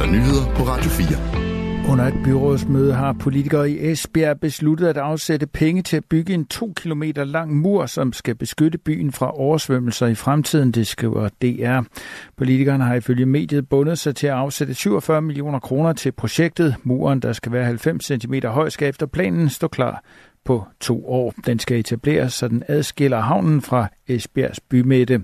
der nyheder på Radio 4. Under et byrådsmøde har politikere i Esbjerg besluttet at afsætte penge til at bygge en 2 km lang mur, som skal beskytte byen fra oversvømmelser i fremtiden, det skriver DR. Politikerne har ifølge mediet bundet sig til at afsætte 47 millioner kroner til projektet. Muren, der skal være 90 cm høj, skal efter planen stå klar på to år. Den skal etableres, så den adskiller havnen fra Esbjergs bymidte.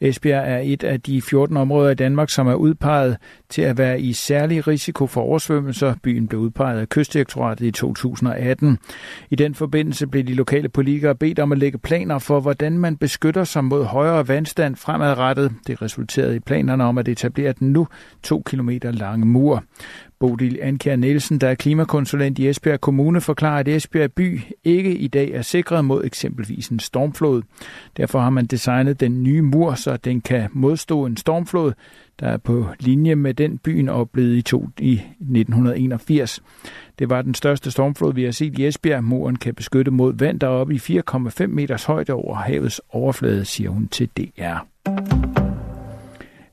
Esbjerg er et af de 14 områder i Danmark, som er udpeget til at være i særlig risiko for oversvømmelser. Byen blev udpeget af Kystdirektoratet i 2018. I den forbindelse blev de lokale politikere bedt om at lægge planer for, hvordan man beskytter sig mod højere vandstand fremadrettet. Det resulterede i planerne om at etablere den nu to kilometer lange mur. Bodil Anker Nielsen, der er klimakonsulent i Esbjerg Kommune, forklarer, at Esbjerg by ikke i dag er sikret mod eksempelvis en stormflod. Derfor har man designet den nye mur, så den kan modstå en stormflod, der er på linje med den byen oplevede i, to, i 1981. Det var den største stormflod, vi har set i Esbjerg. Muren kan beskytte mod vand, der er oppe i 4,5 meters højde over havets overflade, siger hun til DR.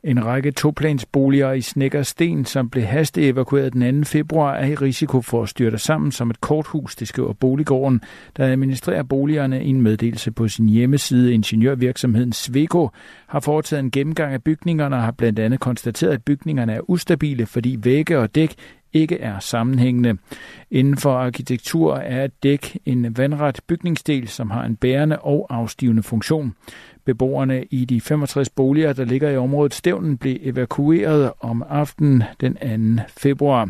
En række toplansboliger i Snækkersten, som blev evakueret den 2. februar, er i risiko for at styrte sammen som et korthus, det skriver Boliggården, der administrerer boligerne i en meddelelse på sin hjemmeside. Ingeniørvirksomheden Sveko har foretaget en gennemgang af bygningerne og har blandt andet konstateret, at bygningerne er ustabile, fordi vægge og dæk ikke er sammenhængende. Inden for arkitektur er et dæk en vandret bygningsdel, som har en bærende og afstivende funktion. Beboerne i de 65 boliger, der ligger i området Stævnen, blev evakueret om aftenen den 2. februar.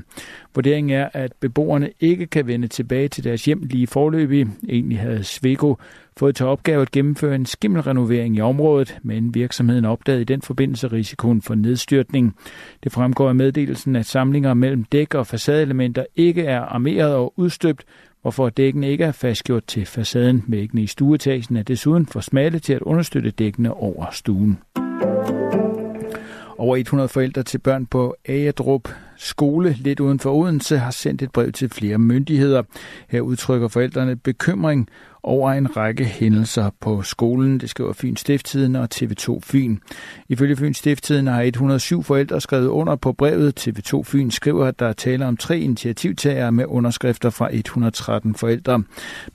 Vurderingen er, at beboerne ikke kan vende tilbage til deres hjem lige forløbig. Egentlig havde Sveko fået til opgave at gennemføre en skimmelrenovering i området, men virksomheden opdagede i den forbindelse risikoen for nedstyrtning. Det fremgår af meddelelsen, at samlinger mellem dæk og facadeelementer ikke er armeret og udstøbt, og for at dækkene ikke er fastgjort til facaden. Væggene i stueetagen er desuden for smalle til at understøtte dækkene over stuen. Over 100 forældre til børn på Agedrup skole lidt uden for Odense har sendt et brev til flere myndigheder. Her udtrykker forældrene bekymring over en række hændelser på skolen. Det skriver Fyns Stifttiden og TV2 Fyn. Ifølge Fyns Stifttiden har 107 forældre skrevet under på brevet. TV2 Fyn skriver, at der er tale om tre initiativtagere med underskrifter fra 113 forældre.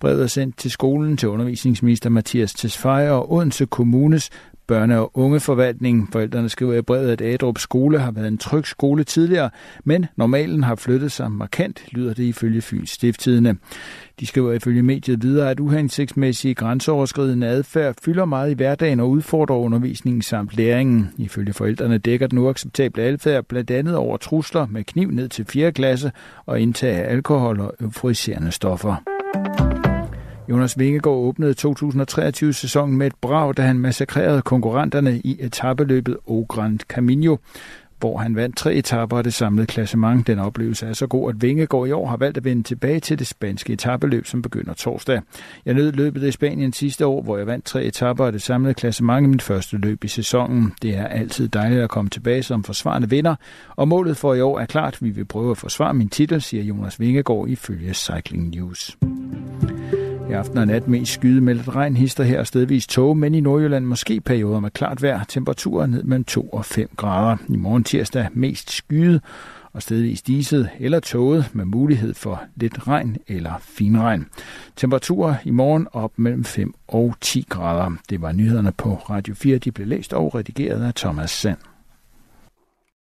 Brevet er sendt til skolen til undervisningsminister Mathias Tesfaye og Odense Kommunes børne- og ungeforvaltning. Forældrene skriver i brevet, at Adrup skole har været en tryg skole tidligere, men normalen har flyttet sig markant, lyder det ifølge Fyns Stifttidene. De skriver ifølge mediet videre, at uhensigtsmæssige grænseoverskridende adfærd fylder meget i hverdagen og udfordrer undervisningen samt læringen. Ifølge forældrene dækker den uacceptable adfærd blandt andet over trusler med kniv ned til 4. klasse og indtag af alkohol og euforiserende stoffer. Jonas Vingegaard åbnede 2023-sæsonen med et brag, da han massakrerede konkurrenterne i etabeløbet O Grand Camino hvor han vandt tre etaper af det samlede klassement. Den oplevelse er så god, at Vingegaard i år har valgt at vende tilbage til det spanske etabeløb, som begynder torsdag. Jeg nød løbet i Spanien sidste år, hvor jeg vandt tre etaper af det samlede klassement i mit første løb i sæsonen. Det er altid dejligt at komme tilbage som forsvarende vinder, og målet for i år er klart, vi vil prøve at forsvare min titel, siger Jonas Vingegaard ifølge Cycling News. I aften og nat mest skydemeldt regn hister her stedvis tog, men i Nordjylland måske perioder med klart vejr. Temperaturer ned mellem 2 og 5 grader. I morgen tirsdag mest skyde og stedvis diset eller tåget med mulighed for lidt regn eller finregn. Temperaturer i morgen op mellem 5 og 10 grader. Det var nyhederne på Radio 4. De blev læst og redigeret af Thomas Sand.